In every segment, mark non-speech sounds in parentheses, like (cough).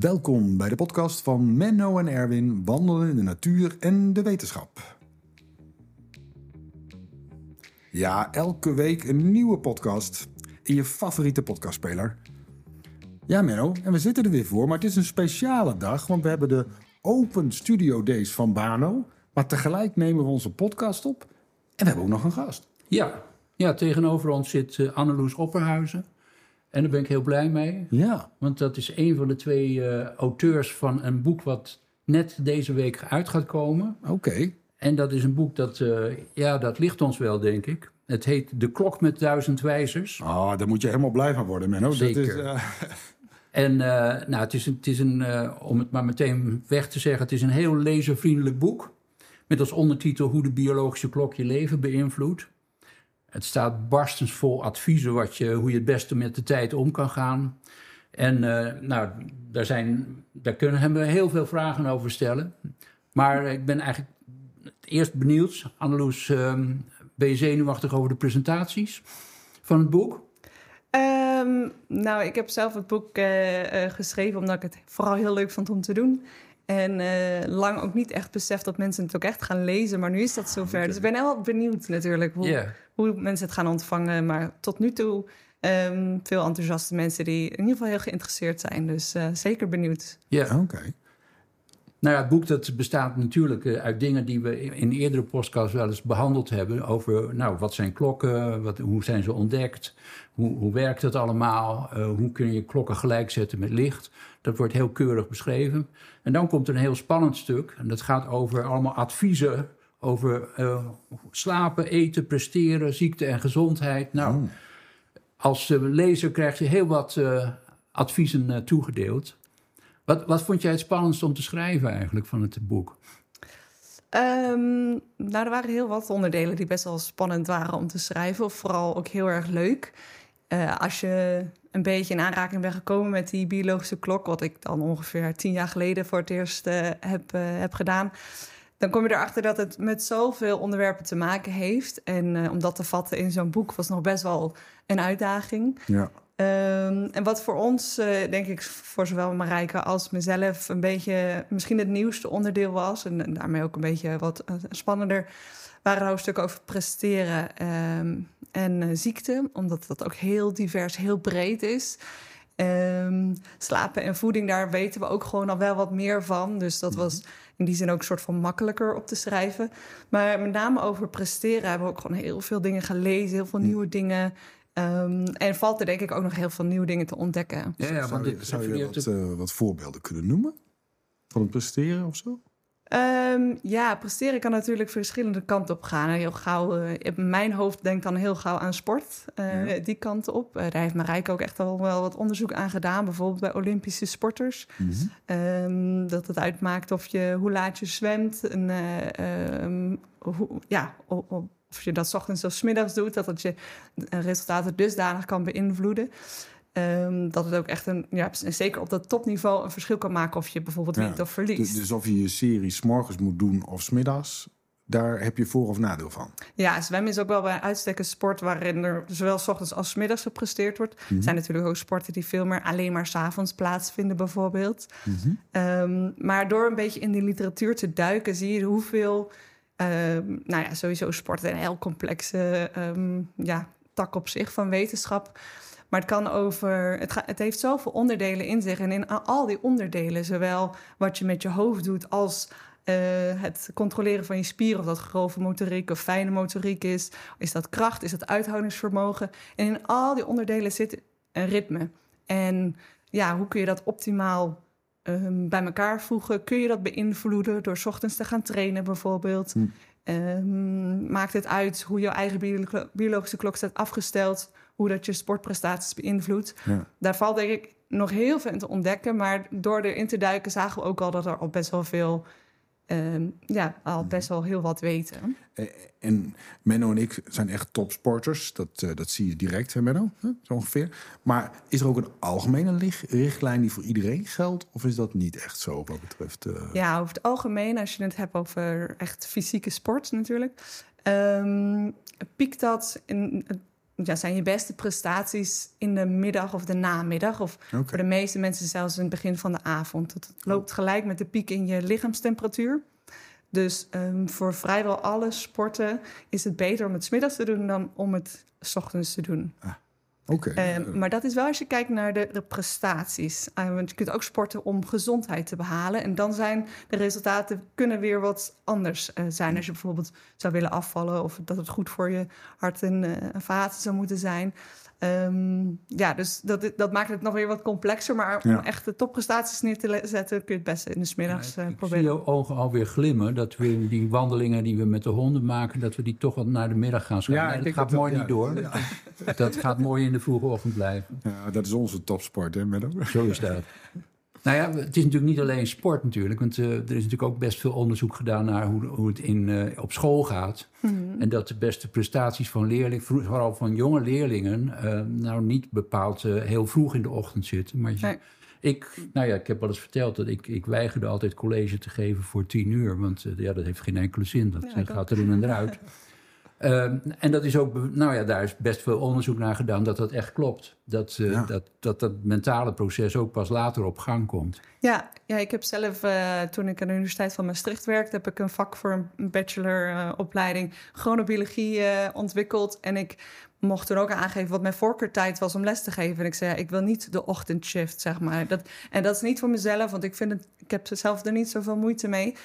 Welkom bij de podcast van Menno en Erwin wandelen in de natuur en de wetenschap. Ja, elke week een nieuwe podcast in je favoriete podcastspeler. Ja, Menno, en we zitten er weer voor, maar het is een speciale dag, want we hebben de Open Studio Days van Bano. Maar tegelijk nemen we onze podcast op en we hebben ook nog een gast. Ja, ja tegenover ons zit uh, Anneloes Opperhuizen. En daar ben ik heel blij mee. Ja. Want dat is een van de twee uh, auteurs van een boek wat net deze week uit gaat komen. Oké. En dat is een boek dat, uh, ja, dat ligt ons wel, denk ik. Het heet De Klok met Duizend Wijzers. Ah, oh, daar moet je helemaal blij van worden, Menno. Zeker. Dat is, uh... (laughs) En nou, het is, het is een om het maar meteen weg te zeggen, het is een heel lezervriendelijk boek. Met als ondertitel Hoe de biologische klok je leven beïnvloedt. Het staat barstens vol adviezen wat je, hoe je het beste met de tijd om kan gaan. En uh, nou, daar, zijn, daar kunnen we heel veel vragen over stellen. Maar ik ben eigenlijk eerst benieuwd, Anneloes, uh, ben je zenuwachtig over de presentaties van het boek? Um, nou, ik heb zelf het boek uh, uh, geschreven omdat ik het vooral heel leuk vond om te doen. En uh, lang ook niet echt beseft dat mensen het ook echt gaan lezen. Maar nu is dat zover. Dus ik ben heel benieuwd natuurlijk hoe, yeah. Hoe, mensen het gaan ontvangen. Maar tot nu toe um, veel enthousiaste mensen die in ieder geval heel geïnteresseerd zijn. Dus uh, zeker benieuwd. Ja, oké. Okay. Nou ja, het boek dat bestaat natuurlijk uh, uit dingen die we in eerdere podcasts wel eens behandeld hebben. Over, nou, wat zijn klokken? Wat, hoe zijn ze ontdekt? Hoe, hoe werkt het allemaal? Uh, hoe kun je klokken gelijkzetten met licht? Dat wordt heel keurig beschreven. En dan komt er een heel spannend stuk. En dat gaat over allemaal adviezen over uh, slapen, eten, presteren, ziekte en gezondheid. Nou, oh. als lezer krijg je heel wat adviezen toegedeeld. Wat, wat vond jij het spannendst om te schrijven eigenlijk van het boek? Um, nou, er waren heel wat onderdelen die best wel spannend waren om te schrijven. Of vooral ook heel erg leuk. Uh, als je een beetje in aanraking bent gekomen met die biologische klok... wat ik dan ongeveer tien jaar geleden voor het eerst uh, heb, uh, heb gedaan... dan kom je erachter dat het met zoveel onderwerpen te maken heeft. En om dat te vatten in zo'n boek was nog best wel een uitdaging. Ja. Um, en wat voor ons, uh, denk ik, voor zowel Marijke als mezelf, een beetje misschien het nieuwste onderdeel was. En, en daarmee ook een beetje wat uh, spannender. Waren hoofdstukken over presteren um, en uh, ziekte, omdat dat ook heel divers, heel breed is. Um, slapen en voeding, daar weten we ook gewoon al wel wat meer van. Dus dat was in die zin ook een soort van makkelijker op te schrijven. Maar met name over presteren hebben we ook gewoon heel veel dingen gelezen, heel veel nieuwe dingen. Um, en valt er denk ik ook nog heel veel nieuwe dingen te ontdekken. Ja, ja zou, je, zou je wat, uh, wat, voorbeelden kunnen noemen? Van het presteren of zo? Um, ja, presteren kan natuurlijk verschillende kanten op gaan. Heel gauw, uh, mijn hoofd denkt dan heel gauw aan sport, uh, ja. die kant op. daar heeft Marijke ook echt al wel wat onderzoek aan gedaan. Bijvoorbeeld bij Olympische sporters. Mm -hmm. um, dat het uitmaakt of je, hoe laat je zwemt. En, hoe, ja, op, op of je dat ochtends of middags doet, dat het je resultaten dusdanig kan beïnvloeden. Um, dat het ook echt een, ja, zeker op dat topniveau een verschil kan maken of je bijvoorbeeld wint ja, of verliest. Dus, dus of je je serie s'morgens moet doen of smiddags, daar heb je voor- of nadeel van. Ja, zwemmen is ook wel bij uitstek een sport waarin er zowel s ochtends als s middags gepresteerd wordt. Er mm -hmm. zijn natuurlijk ook sporten die veel meer alleen maar s'avonds plaatsvinden, bijvoorbeeld. Mm -hmm. um, maar door een beetje in die literatuur te duiken, zie je hoeveel. Um, nou ja, sowieso sport een heel complexe um, ja, tak op zich van wetenschap. Maar het kan over. Het, het heeft zoveel onderdelen in zich. En in al die onderdelen, zowel wat je met je hoofd doet als uh, het controleren van je spieren, of dat grove motoriek of fijne motoriek is. Is dat kracht? Is dat uithoudingsvermogen? En in al die onderdelen zit een ritme. En ja, hoe kun je dat optimaal um, bij elkaar voegen? Kun je dat beïnvloeden door 's ochtends te gaan trainen, bijvoorbeeld? Hm. Um, maakt het uit hoe jouw eigen biologische klok staat afgesteld? Hoe dat je sportprestaties beïnvloedt? Ja. Daar valt denk ik nog heel veel in te ontdekken. Maar door erin te duiken zagen we ook al dat er al best wel veel um, ja, al best wel heel wat weten. En Menno en ik zijn echt topsporters. Dat, uh, dat zie je direct, hè Menno? Huh? Zo ongeveer. Maar is er ook een algemene richtlijn die voor iedereen geldt? Of is dat niet echt zo wat betreft... Uh... Ja, over het algemeen, als je het hebt over echt fysieke sport natuurlijk... Um, piekt dat in ja, zijn je beste prestaties in de middag of de namiddag. Of voor de meeste mensen zelfs in het begin van de avond. Het loopt gelijk met de piek in je lichaamstemperatuur. Dus ehm, voor vrijwel alle sporten is het beter om het 's middags te doen dan om het 's ochtends te doen. Oké. Ehm, maar dat is wel als je kijkt naar de, de prestaties. Eh, want je kunt ook sporten om gezondheid te behalen. En dan zijn de resultaten kunnen weer wat anders eh, zijn. Als je bijvoorbeeld zou willen afvallen of dat het goed voor je hart en eh, vaten zou moeten zijn. Ehm, ja, dus dat, dat maakt het nog weer wat complexer. Maar om Ja. echt de topprestaties neer te zetten, kun je het beste in de smiddags eh ik zie proberen. jouw ogen alweer glimmen. Dat we die wandelingen die we met de honden maken... dat we die toch wat naar de middag gaan schuiven. Nee, dat gaat dat- mooi ja. niet door. (laughs) Dat gaat mooi in de vroege ochtend blijven. Ja, dat is onze topsport, hè, Menno? Zo is dat. Nou ja, het is natuurlijk niet alleen sport natuurlijk. Want eh, er is natuurlijk ook best veel onderzoek gedaan naar hoe, hoe het in, eh, op school gaat. Mhm. En dat de beste prestaties van leerlingen, vooral van jonge leerlingen, eh, nou niet bepaald heel vroeg in de ochtend zitten. Maar Nee. ik, nou ja, ik heb wel eens verteld dat ik, ik weigerde altijd college te geven voor tien uur. Want ja, dat heeft geen enkele zin. Dat Ja, gaat erin en eruit. (laughs) Ehm, en dat is ook, nou ja, daar is best veel onderzoek naar gedaan dat dat echt klopt. Dat eh, Ja. dat, dat dat mentale proces ook pas later op gang komt. Ja, ja, ik heb zelf, eh, toen ik aan de Universiteit van Maastricht werkte, heb ik een vak voor een bacheloropleiding chronobiologie eh, ontwikkeld. En ik mocht toen ook aangeven wat mijn voorkeurtijd was om les te geven. En ik zei, ja, ik wil niet de ochtendshift, zeg maar. Dat, en dat is niet voor mezelf, want ik vind het, ik heb zelf er niet zoveel moeite mee.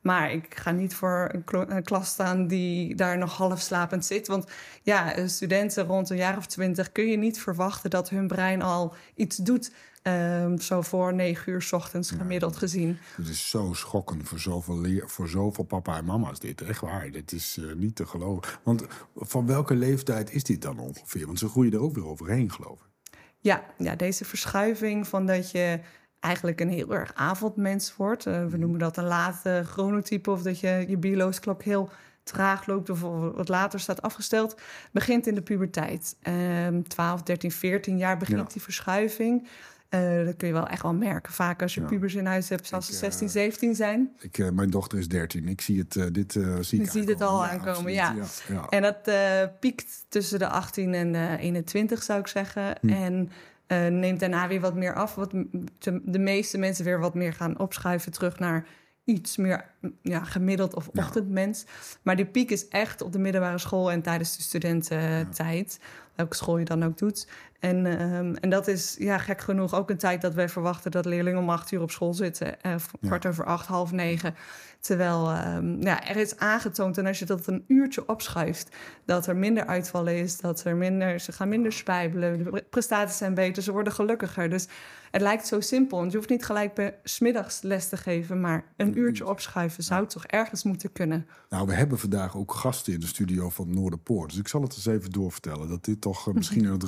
Maar ik ga niet voor een, klas staan die daar nog half slapend zit. Want ja, eh, studenten rond een jaar of twintig kun je niet verwachten dat hun brein al iets doet. ehm, zo voor negen uur 's ochtends gemiddeld gezien. Het is zo schokkend voor zoveel, leer, voor zoveel papa en mama's dit. Echt waar, dit is eh, niet te geloven. Want van welke leeftijd is dit dan ongeveer? Want ze groeien er ook weer overheen, geloof ik. Ja, ja, deze verschuiving van dat je eigenlijk een heel erg avondmens wordt. eh, we noemen dat een late chronotype of dat je je biologische klok heel traag loopt of wat later staat afgesteld, begint in de puberteit. Ehm 12, 13, 14 jaar begint Ja. die verschuiving. Eh, dat kun je wel echt wel merken. Vaak als je Ja. pubers in huis hebt, als ze Ik, 16, eh, 17 zijn. Ik, mijn dochter is 13. Ik zie het, dit zie ik Je ziet het al aankomen, ja. ja. En dat piekt tussen de 18 en de 21, zou ik zeggen. Hm. En eh, neemt daarna weer wat meer af. Wat de, meeste mensen weer wat meer gaan opschuiven terug naar iets meer ja, gemiddeld of Ja. ochtendmens. Maar die piek is echt op de middelbare school en tijdens de studententijd. Welke school je dan ook doet. En, ehm, en dat is ja, gek genoeg ook een tijd dat wij verwachten dat leerlingen om acht uur op school zitten. Eh, Ja. kwart over acht, half negen. Terwijl ehm, ja, er is aangetoond, en als je dat een uurtje opschuift, dat er minder uitvallen is, dat er minder, ze gaan minder spijbelen, de pre- prestaties zijn beter, ze worden gelukkiger. Dus het lijkt zo simpel, want je hoeft niet gelijk smiddags les te geven, maar een uurtje opschuiven zou toch ergens moeten kunnen. Nou, we hebben vandaag ook gasten in de studio van Noorderpoort. Dus ik zal het eens even doorvertellen. Dat dit toch eh, misschien (laughs) in het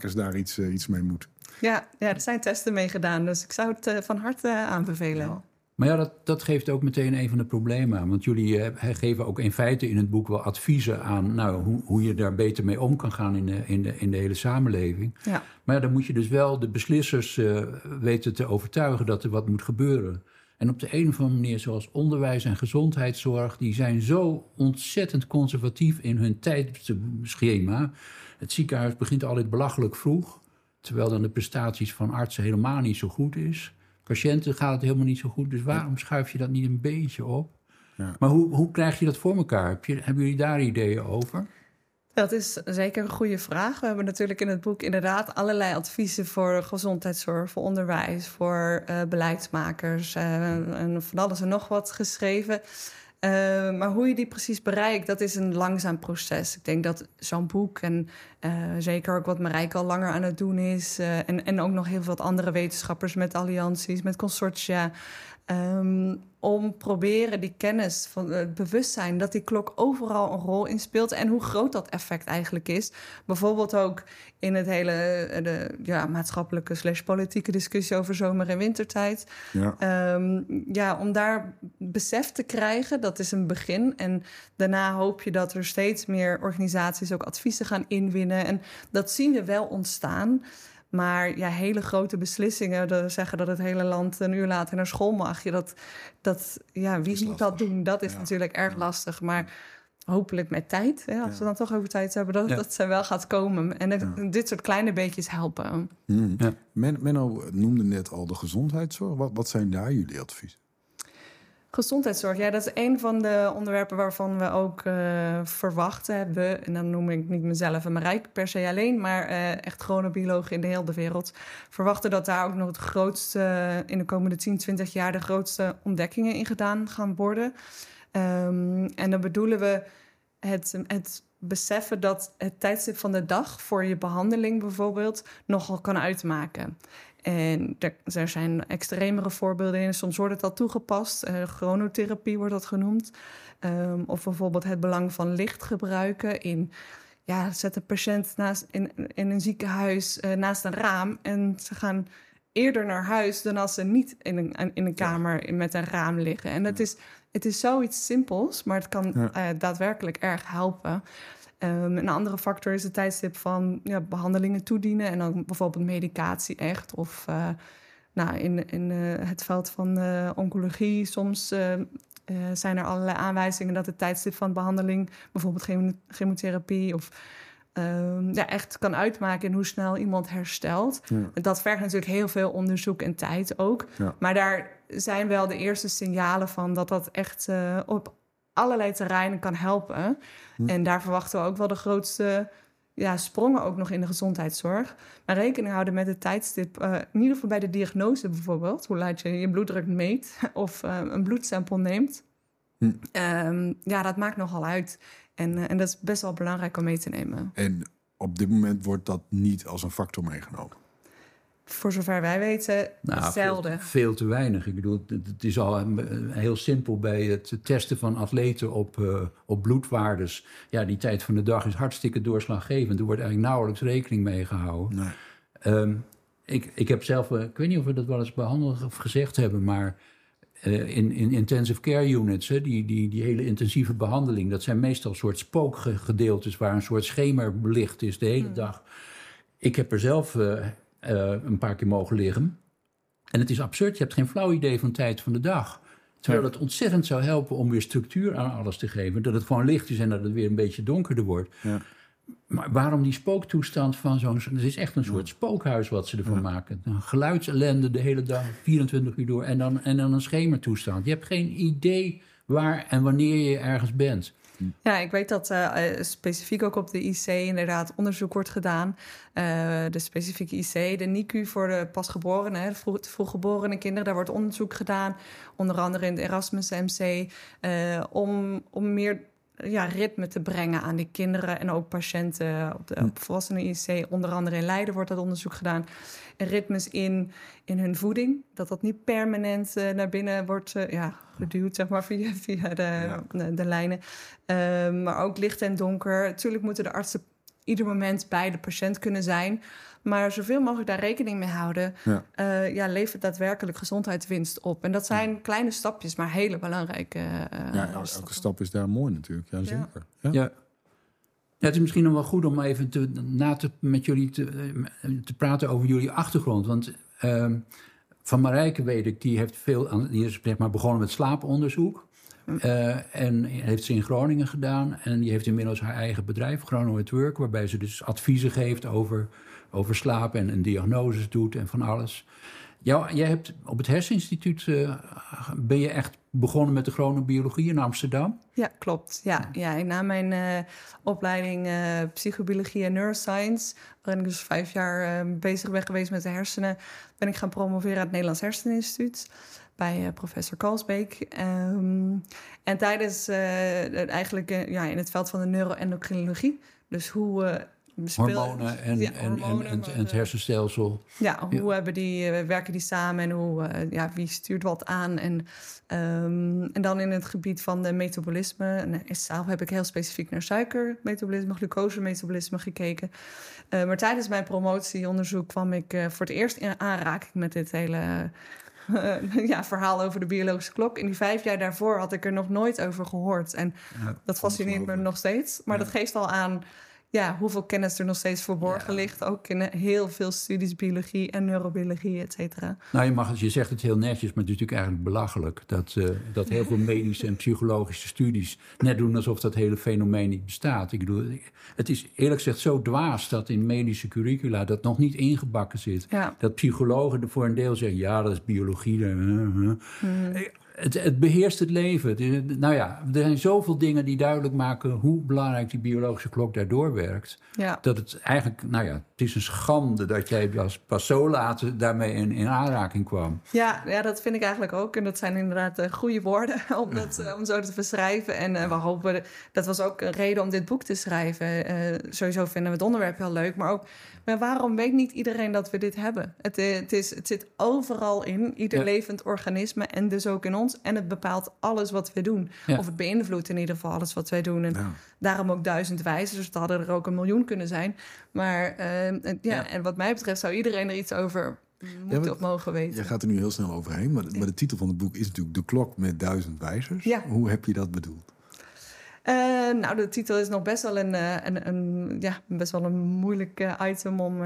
daar iets, eh, iets mee moet. Ja, ja, er zijn testen mee gedaan, dus ik zou het eh, van harte eh, aanbevelen. Ja. Maar ja, dat, dat geeft ook meteen een van de problemen aan. Want jullie eh, geven ook in feite in het boek wel adviezen aan nou, hoe, hoe je daar beter mee om kan gaan in de, in de, in de hele samenleving. Ja. Maar ja, dan moet je dus wel de beslissers eh, weten te overtuigen dat er wat moet gebeuren. En op de een of andere manier, zoals onderwijs en gezondheidszorg, die zijn zo ontzettend conservatief in hun tijdschema. Het ziekenhuis begint altijd belachelijk vroeg, terwijl dan de prestaties van artsen helemaal niet zo goed is. Patiënten gaat het helemaal niet zo goed, dus waarom schuif je dat niet een beetje op? Ja. Maar hoe, hoe krijg je dat voor elkaar? Heb je, hebben jullie daar ideeën over? Dat is zeker een goede vraag. We hebben natuurlijk in het boek inderdaad allerlei adviezen voor gezondheidszorg, voor onderwijs, voor eh, beleidsmakers eh, en van alles en nog wat geschreven. Eh, maar hoe je die precies bereikt, dat is een langzaam proces. Ik denk dat zo'n boek en eh, zeker ook wat Marijke al langer aan het doen is, eh, en, en ook nog heel veel andere wetenschappers met allianties, met consortia, ehm, om proberen die kennis van het bewustzijn dat die klok overal een rol in speelt en hoe groot dat effect eigenlijk is. Bijvoorbeeld ook in het hele eh, de, ja, maatschappelijke slash politieke discussie over zomer- en wintertijd. Ja. Ehm, ja, om daar besef te krijgen, dat is een begin. En daarna hoop je dat er steeds meer organisaties ook adviezen gaan inwinnen. En dat zien we wel ontstaan. Maar ja, hele grote beslissingen, de, zeggen dat het hele land een uur later naar school mag. Je dat, dat, ja, wie is moet dat doen? Dat is Ja. natuurlijk erg lastig. Maar hopelijk met tijd, hè, als we dan toch over tijd hebben, dat, Ja. dat ze wel gaat komen. En dat- dit soort kleine beetjes helpen. Hmm. Ja. Men, Menno noemde net al de gezondheidszorg. Wat, wat zijn daar jullie advies? Gezondheidszorg, ja, dat is een van de onderwerpen waarvan we ook eh, verwachten hebben. En dan noem ik niet mezelf en Marijke per se alleen, maar eh, echt chronobiologen in de hele wereld. Verwachten dat daar ook nog het grootste, in de komende 10, 20 jaar, de grootste ontdekkingen in gedaan gaan worden. Ehm, en dan bedoelen we het, het beseffen dat het tijdstip van de dag voor je behandeling bijvoorbeeld nogal kan uitmaken. En er, er zijn extremere voorbeelden in. Soms wordt het al toegepast. Eh, chronotherapie wordt dat genoemd. Ehm, of bijvoorbeeld het belang van licht gebruiken in... Ja, zet een patiënt naast, in, in een ziekenhuis eh, naast een raam... en ze gaan eerder naar huis dan als ze niet in een, in een kamer met een raam liggen. En het is, het is zoiets simpels, maar het kan Ja. eh, daadwerkelijk erg helpen. Ehm, een andere factor is het tijdstip van ja, behandelingen toedienen en dan bijvoorbeeld medicatie echt. Of eh, nou, in, in eh, het veld van oncologie soms zijn er allerlei aanwijzingen dat het tijdstip van behandeling, bijvoorbeeld chemo- chemotherapie of ehm, ja, echt kan uitmaken in hoe snel iemand herstelt. Ja. Dat vergt natuurlijk heel veel onderzoek en tijd ook. Ja. Maar daar zijn wel de eerste signalen van dat dat echt eh, op allerlei terreinen kan helpen. Hm. En daar verwachten we ook wel de grootste ja, sprongen ook nog in de gezondheidszorg. Maar rekening houden met het tijdstip, eh, in ieder geval bij de diagnose bijvoorbeeld. Hoe laat je je bloeddruk meet (laughs) of eh, een bloedsample neemt. Hm. Ehm, ja, dat maakt nogal uit. En, en dat is best wel belangrijk om mee te nemen. En op dit moment wordt dat niet als een factor meegenomen. Voor zover wij weten, Nou, veel, zelden. veel te weinig. Ik bedoel, het, het is al eh, heel simpel bij het testen van atleten op, eh, op bloedwaardes. Ja, die tijd van de dag is hartstikke doorslaggevend. Er wordt eigenlijk nauwelijks rekening mee gehouden. Nee. Ehm, ik, ik heb zelf, eh, ik weet niet of we dat wel eens behandeld of gezegd hebben, maar eh, in, in intensive care units, hè, die, die, die hele intensieve behandeling, dat zijn meestal soort spookgedeeltes waar een soort schemer belicht is de hele dag. Ik heb er zelf een paar keer mogen liggen. En het is absurd, je hebt geen flauw idee van tijd van de dag. Terwijl het ontzettend zou helpen om weer structuur aan alles te geven. Dat het gewoon licht is en dat het weer een beetje donkerder wordt. Ja. Maar waarom die spooktoestand van zo'n... Het is echt een soort spookhuis wat ze ervan maken. Een geluidsellende de hele dag, 24 uur door. En dan, en dan een schemertoestand. Je hebt geen idee waar en wanneer je ergens bent. Ja, ik weet dat eh, eh, specifiek ook op de IC inderdaad onderzoek wordt gedaan. Eh, de specifieke IC, de NICU voor de pasgeborenen, de vroeg, vroeggeborene kinderen, daar wordt onderzoek gedaan. Onder andere in de Erasmus MC. om, om meer ja, ritme te brengen aan die kinderen en ook patiënten op de op volwassenen IC. Onder andere in Leiden wordt dat onderzoek gedaan. En ritmes in, in hun voeding, dat dat niet permanent eh, naar binnen wordt eh, ja, geduwd, zeg maar, via, via de, Ja. de, de lijnen. Ehm, maar ook licht en donker. Natuurlijk moeten de artsen ieder moment bij de patiënt kunnen zijn. Maar zoveel mogelijk daar rekening mee houden. Ja. eh, ja, levert daadwerkelijk gezondheidswinst op. En dat zijn kleine stapjes, maar hele belangrijke. eh, Ja, elke stap is daar mooi natuurlijk. Ja, zeker. Ja. Ja. Ja, het is misschien nog wel goed om even te, na te, met jullie te, eh, te praten over jullie achtergrond. Want ehm, van Marijke weet ik, die, heeft veel aan, die is zeg maar, begonnen met slaaponderzoek. Eh, en heeft ze in Groningen gedaan. En die heeft inmiddels haar eigen bedrijf, Chrono at Work, waarbij ze dus adviezen geeft over, over slaap en, en diagnoses doet en van alles. Jou, jij hebt op het Herseninstituut, eh, ben je echt begonnen met de chronobiologie in Amsterdam? Ja, klopt. Ja, ja. na mijn eh, opleiding eh, psychobiologie en neuroscience, waarin ik dus vijf jaar bezig ben geweest met de hersenen, ben ik gaan promoveren aan het Nederlands Herseninstituut bij professor Kalsbeek. Ehm, en tijdens eigenlijk ja, in het veld van de neuroendocrinologie, dus hoe hormonen en, Ja, en, en, hormonen, en, het eh, hersenstelsel. Ja, hoe Ja. hebben die, eh, werken die samen en hoe, eh, ja, wie stuurt wat aan? En, ehm, en dan in het gebied van de metabolisme. En zelf heb ik heel specifiek naar suikermetabolisme, glucosemetabolisme gekeken. Maar tijdens mijn promotieonderzoek kwam ik voor het eerst in aanraking met dit hele (laughs) ja, verhaal over de biologische klok. In die vijf jaar daarvoor had ik er nog nooit over gehoord. En Ja, dat fascineert me nog steeds. Maar Ja. dat geeft al aan ja, hoeveel kennis er nog steeds verborgen ligt. Ook in heel veel studies, biologie en neurobiologie, et cetera. Nou, je, mag, je zegt het heel netjes, maar het is natuurlijk eigenlijk belachelijk... dat, uh, dat heel veel medische en psychologische studies net doen alsof dat hele fenomeen niet bestaat. Ik bedoel, het is eerlijk gezegd zo dwaas dat in medische curricula dat nog niet ingebakken zit. Ja. Dat psychologen er voor een deel zeggen, ja, dat is biologie. Uh, uh. Het, het, beheerst het leven. nou ja, er zijn zoveel dingen die duidelijk maken hoe belangrijk die biologische klok daardoor werkt. Ja. Dat het eigenlijk, nou ja, het is een schande dat jij pas zo laat daarmee in, in aanraking kwam. Ja, ja, dat vind ik eigenlijk ook. En dat zijn inderdaad uh, goede woorden (laughs) om, dat, uh, om zo te beschrijven. En uh, we hopen, dat was ook een reden om dit boek te schrijven. sowieso vinden we het onderwerp heel leuk, maar ook maar waarom weet niet iedereen dat we dit hebben? Het, het, is, het zit overal in, ieder ja. levend organisme en dus ook in ons. En het bepaalt alles wat we doen. Ja. Of het beïnvloedt in ieder geval alles wat wij doen. En Ja. daarom ook duizend wijzers. Dus het hadden er ook een miljoen kunnen zijn. Maar eh, en, ja, Ja. en wat mij betreft zou iedereen er iets over moeten maar- of mogen weten. Je gaat er nu heel snel overheen, maar, maar de titel van het boek is natuurlijk De Klok met duizend wijzers. Ja. Hoe heb je dat bedoeld? Eh, nou, de titel is nog best wel een, eh, een, een, ja, best wel een moeilijk eh, item om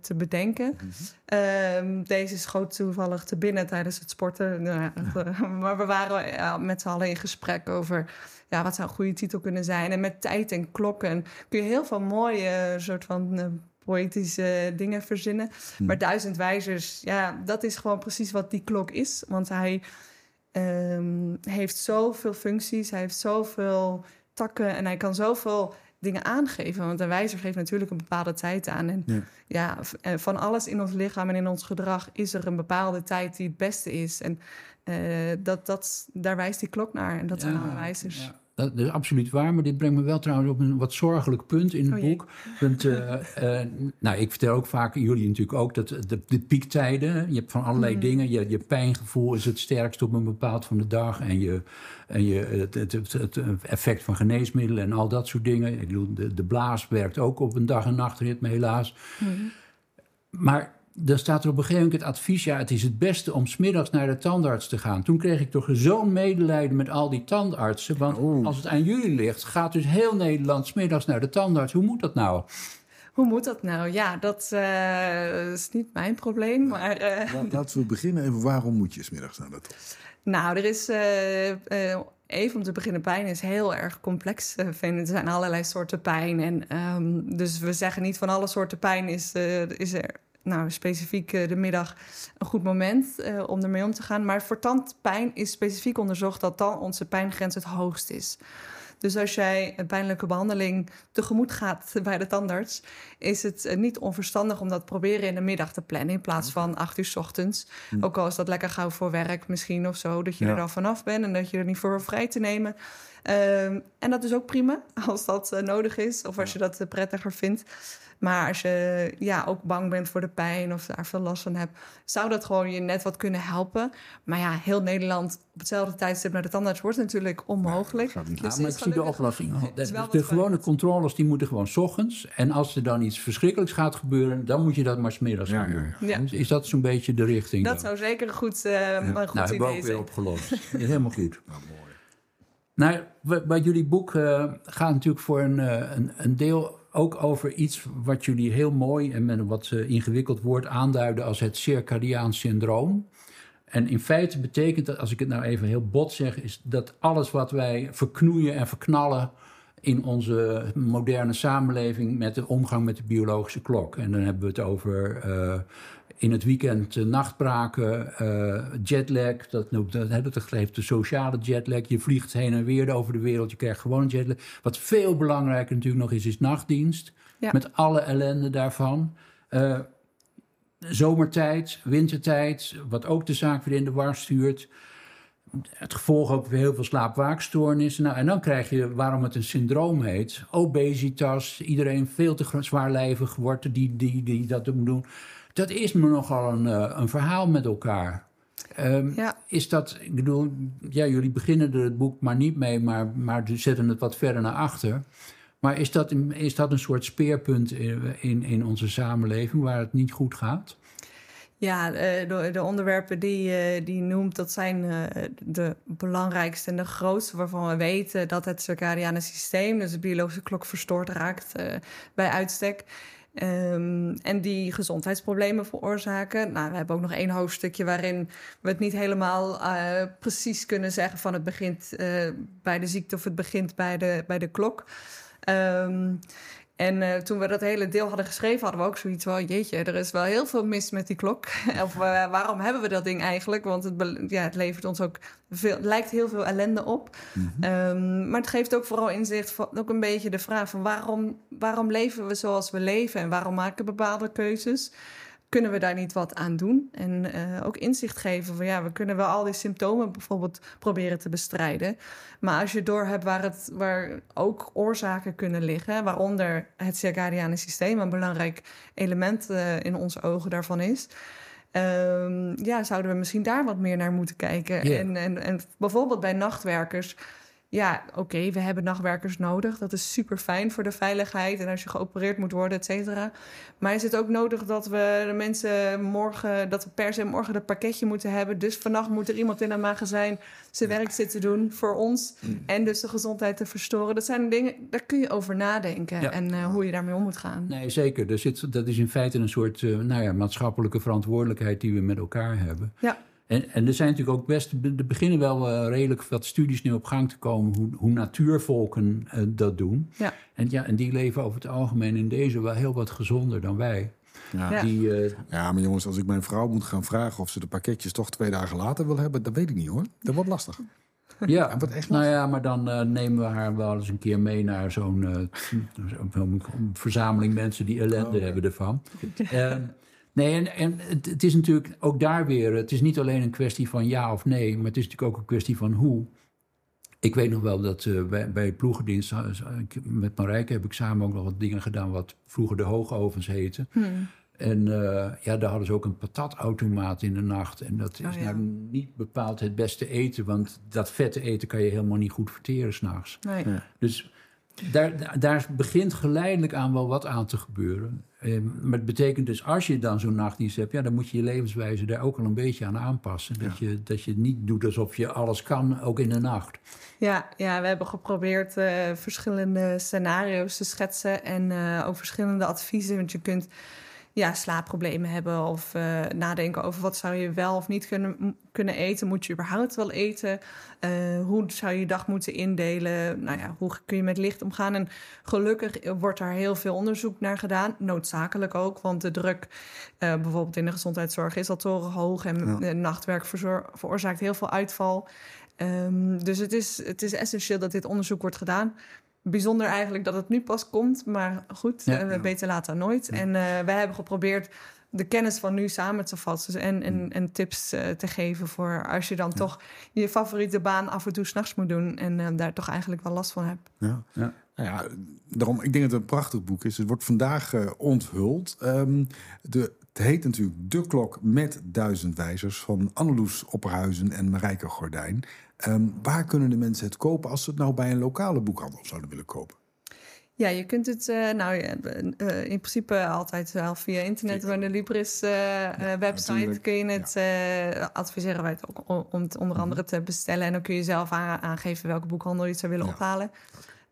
te bedenken. Ehm, deze schoot toevallig te binnen tijdens het sporten. Nou ja, (laughs) maar we waren ja, met z'n allen in gesprek over ja, wat zou een goede titel kunnen zijn. En met tijd en klokken kun je heel veel mooie soort van. Poëtische dingen verzinnen. Maar duizend wijzers, ja, dat is gewoon precies wat die klok is. Want hij ehm, heeft zoveel functies, hij heeft zoveel takken en hij kan zoveel dingen aangeven. Want een wijzer geeft natuurlijk een bepaalde tijd aan. En Ja. eh, van alles in ons lichaam en in ons gedrag is er een bepaalde tijd die het beste is. En eh, dat, dat, daar wijst die klok naar. En dat zijn alle wijzers. ja. Dat is absoluut waar, maar dit brengt me wel trouwens op een wat zorgelijk punt in het Oh boek. Want, eh, (laughs) eh, nou, ik vertel ook vaak, jullie natuurlijk ook, dat de, de piektijden, je hebt van allerlei Mhm. dingen. Je, je pijngevoel is het sterkst op een bepaald van de dag. En, je, en je, het, het, het, het effect van geneesmiddelen en al dat soort dingen. Ik bedoel, de, de blaas werkt ook op een dag- en nachtritme, helaas. Mhm. Maar dan staat er op een gegeven moment het advies... ja, het is het beste om smiddags naar de tandarts te gaan. Toen kreeg ik toch zo'n medelijden met al die tandartsen. Want Oh. als het aan jullie ligt, gaat dus heel Nederland... smiddags naar de tandarts. Hoe moet dat nou? Hoe moet dat nou? Ja, dat eh, is niet mijn probleem. Maar eh, La- Laten we beginnen even. Waarom moet je smiddags naar de tandarts? Nou, er is eh, eh, even om te beginnen, pijn is heel erg complex. vind ik. Er zijn allerlei soorten pijn. En, ehm, dus we zeggen niet van alle soorten pijn is, eh, is er nou, specifiek eh, de middag een goed moment eh, om ermee om te gaan. Maar voor tandpijn is specifiek onderzocht dat dan onze pijngrens het hoogst is. Dus als jij een pijnlijke behandeling tegemoet gaat (laughs) bij de tandarts, is het eh, niet onverstandig om dat proberen in de middag te plannen in plaats van acht uur 's ochtends. Ook al is dat lekker gauw voor werk misschien of zo, dat je Ja. er dan vanaf bent en dat je er niet voor vrij te nemen. Ehm, en dat is ook prima (laughs) als dat nodig is of als je dat prettiger vindt. Maar als je ja, ook bang bent voor de pijn of daar veel last van hebt, zou dat gewoon je net wat kunnen helpen. Maar ja, heel Nederland op hetzelfde tijdstip naar de tandarts wordt natuurlijk onmogelijk. Dus Ja, maar is ik zie de oplossing. De, de gewone controles die moeten gewoon 's ochtends. En als er dan iets verschrikkelijks gaat gebeuren... dan moet je dat maar smiddags Ja, doen. ja. Is- Is dat zo'n beetje de richting? Dat dan? zou zeker een goed, eh, een goed nou, hebben we idee ook weer zijn. opgelost. (laughs) Helemaal goed. Nou, mooi. Nou, bij jullie boek eh, gaat natuurlijk voor een, eh, een, een deel ook over iets wat jullie heel mooi en met een wat eh, ingewikkeld woord aanduiden als het circadiaan syndroom. En in feite betekent dat, als ik het nou even heel bot zeg, is dat alles wat wij verknoeien en verknallen in onze moderne samenleving met de omgang met de biologische klok. En dan hebben we het over eh, in het weekend eh, nachtbraken, eh, jetlag, dat, noemt- dat, dat geeft de sociale jetlag. Je vliegt heen en weer over de wereld, je krijgt gewoon een jetlag. Wat veel belangrijker natuurlijk nog is, is nachtdienst. Ja. Met alle ellende daarvan. Eh, zomertijd, wintertijd, wat ook de zaak weer in de war stuurt. Het gevolg ook weer heel veel slaapwaakstoornissen. Nou, en dan krijg je, waarom het een syndroom heet, obesitas. Iedereen veel te zwaarlijvig wordt die, die, die dat moet doen. Dat is me nogal een, eh, een verhaal met elkaar. Ehm, Ja. Is dat, ik bedoel, ja, jullie beginnen er het boek maar niet mee, maar, maar zetten het wat verder naar achter. Maar is dat, een- is dat een soort speerpunt in, in, in onze samenleving waar het niet goed gaat? Ja, eh, de, de onderwerpen die je die noemt, dat zijn eh, de belangrijkste en de grootste waarvan we weten dat het circadiane systeem, dus de biologische klok, verstoord raakt eh, bij uitstek. Ehm, en die gezondheidsproblemen veroorzaken. Nou, we hebben ook nog één hoofdstukje waarin we het niet helemaal uh, precies kunnen zeggen van het begint uh, bij de ziekte of het begint bij de, bij de klok. Um, en uh, toen we dat hele deel hadden geschreven, hadden we ook zoiets van: jeetje, er is wel heel veel mis met die klok. (laughs) of uh, waarom hebben we dat ding eigenlijk? Want het, ja, het levert ons ook veel, het lijkt heel veel ellende op. Mm -hmm. um, maar het geeft ook vooral inzicht, van, ook een beetje de vraag van waarom, waarom leven we zoals we leven en waarom maken we bepaalde keuzes? Kunnen we daar niet wat aan doen? En uh, ook inzicht geven van ja, we kunnen wel al die symptomen bijvoorbeeld proberen te bestrijden. Maar als je doorhebt waar, het, waar ook oorzaken kunnen liggen, waaronder het circadiane systeem een belangrijk element uh, in onze ogen daarvan is. Um, ja, zouden we misschien daar wat meer naar moeten kijken. En, en, en bijvoorbeeld bij nachtwerkers ja, oké, okay, we hebben nachtwerkers nodig. Dat is super fijn voor de veiligheid en als je geopereerd moet worden, et cetera. Maar is het ook nodig dat we de mensen morgen, dat we per se morgen dat pakketje moeten hebben? Dus vannacht moet er iemand in een magazijn zijn werk zitten doen voor ons en dus de gezondheid te verstoren. Dat zijn dingen, daar kun je over nadenken Ja. en uh, hoe je daarmee om moet gaan. Nee, zeker. Er zit, dat is in feite een soort uh, nou ja, maatschappelijke verantwoordelijkheid die we met elkaar hebben. Ja. En, en er zijn natuurlijk ook best, er beginnen wel uh, redelijk wat studies nu op gang te komen hoe, hoe natuurvolken uh, dat doen. Ja. En, ja, en die leven over het algemeen in deze wel heel wat gezonder dan wij. Ja. Die, uh, ja, maar jongens, als ik mijn vrouw moet gaan vragen of ze de pakketjes toch twee dagen later wil hebben, dat weet ik niet hoor. Dat wordt lastig. ja, echt nou ja, maar dan uh, nemen we haar wel eens een keer mee naar zo'n uh, zo verzameling mensen die ellende Oh, hebben ervan. (laughs) Ehm, Nee, en, en het, het, is natuurlijk ook daar weer... Het is niet alleen een kwestie van ja of nee... maar het is natuurlijk ook een kwestie van hoe. Ik weet nog wel dat uh, bij, bij ploegendienst... met Marijke heb ik samen ook nog wat dingen gedaan... wat vroeger de hoogovens heten. Hmm. En uh, ja, daar hadden ze ook een patatautomaat in de nacht. En dat is Oh, ja. nou niet bepaald het beste eten... want dat vette eten kan je helemaal niet goed verteren s'nachts. Nee. Ja. Dus daar, daar begint geleidelijk aan wel wat aan te gebeuren. Eh, maar het betekent dus, als je dan zo'n nachtdienst hebt... Ja, dan moet je je levenswijze daar ook al een beetje aan aanpassen. Dat, je, dat je niet doet alsof je alles kan, ook in de nacht. Ja, ja, we hebben geprobeerd uh, verschillende scenario's te schetsen... en uh, ook verschillende adviezen. Want je kunt ja, slaapproblemen hebben of uh, nadenken over wat zou je wel of niet kunnen, kunnen eten. Moet je überhaupt wel eten? Uh, hoe zou je je dag moeten indelen? Nou ja, hoe kun je met licht omgaan? En gelukkig wordt daar heel veel onderzoek naar gedaan. Noodzakelijk ook, want de druk uh, bijvoorbeeld in de gezondheidszorg is al torenhoog. En ja. nachtwerk veroorzaakt heel veel uitval. Um, dus het is, het is essentieel dat dit onderzoek wordt gedaan bijzonder eigenlijk dat het nu pas komt. Maar goed, ja, uh, beter later dan nooit. Ja. En uh, wij hebben geprobeerd de kennis van nu samen te vatten en, en, en tips uh, te geven voor als je dan ja. toch je favoriete baan af en toe s'nachts moet doen en daar toch eigenlijk wel last van hebt. Ja. ja. Nou ja, daarom, ik denk dat het een prachtig boek is. Het wordt vandaag uh, onthuld. Um, de, het heet natuurlijk De Klok met Duizend Wijzers van Anneloes Opperhuizen en Marijke Gordijn. Um, waar kunnen de mensen het kopen als ze het nou bij een lokale boekhandel zouden willen kopen? Ja, je kunt het uh, nou, uh, in principe altijd wel via internet. Bij de Libris uh, ja, website natuurlijk. kun je het ja. adviseren wij het ook om het onder andere te bestellen. En dan kun je zelf aan, aangeven welke boekhandel je het zou willen ja. ophalen.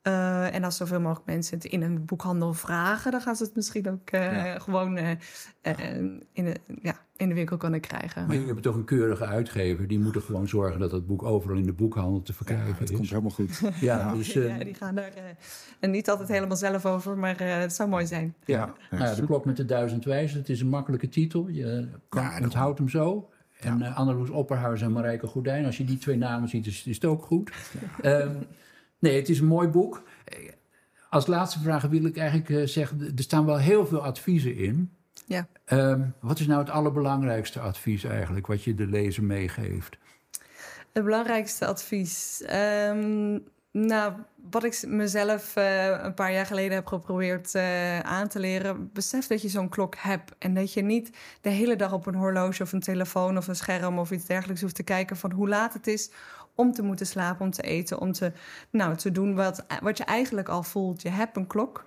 Uh, en als zoveel mogelijk mensen het in een boekhandel vragen, dan gaan ze het misschien ook uh, ja. gewoon uh, in, de, ja, in de winkel kunnen krijgen. Maar jullie hebben toch een keurige uitgever. Die moeten gewoon zorgen dat het boek overal in de boekhandel te verkrijgen ja, het is. komt helemaal goed. ja, dus, ja, die gaan daar en niet altijd helemaal zelf over, maar het zou mooi zijn. Ja, nou ja, de klok met de duizend wijzen. Het is een makkelijke titel. Je kan, onthoudt hem zo. En uh, Anneloes Opperhuis en Marijke Goedijn. Als je die twee namen ziet, is, is het ook goed. um, Nee, het is een mooi boek. Als laatste vraag wil ik eigenlijk uh, zeggen: er staan wel heel veel adviezen in. Ja. Um, wat is nou het allerbelangrijkste advies eigenlijk, wat je de lezer meegeeft? Het belangrijkste advies. Um, nou, wat ik mezelf uh, een paar jaar geleden heb geprobeerd uh, aan te leren. Besef dat je zo'n klok hebt. En dat je niet de hele dag op een horloge of een telefoon of een scherm of iets dergelijks hoeft te kijken van hoe laat het is om te moeten slapen, om te eten, om te, nou, te doen wat, wat je eigenlijk al voelt. Je hebt een klok.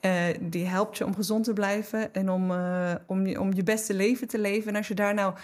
Uh, die helpt je om gezond te blijven en om, uh, om, je, om je beste leven te leven. En als je daar nou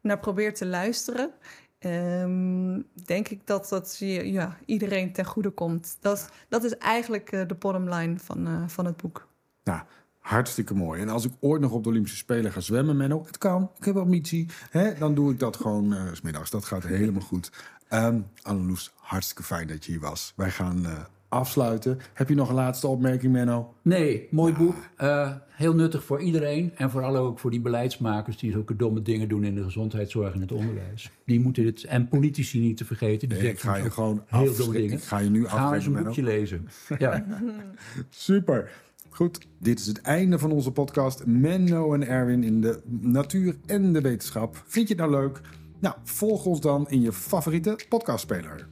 naar probeert te luisteren, um, denk ik dat dat je, ja, iedereen ten goede komt. Dat, dat is eigenlijk uh, de bottom line van, van het boek. Nou, hartstikke mooi. En als ik ooit nog op de Olympische Spelen ga zwemmen, Menno, het kan, ik heb ambitie, hè, dan doe ik dat gewoon uh, smiddags. Dat gaat helemaal goed. Um, Anneloes, hartstikke fijn dat je hier was. Wij gaan uh, afsluiten. Heb je nog een laatste opmerking, Menno? Nee, mooi boek. Uh, heel nuttig voor iedereen. En vooral ook voor die beleidsmakers die zulke domme dingen doen in de gezondheidszorg en het onderwijs. Die moeten dit. En politici niet te vergeten. Die nee, ik ga je gewoon heel domme dingen. Ik ga je nu Ga eens een boekje lezen. Ja. (laughs) Super. Goed, dit is het einde van onze podcast. Menno en Erwin in de natuur en de wetenschap. Vind je het nou leuk? Nou, volg ons dan in je favoriete podcastspeler.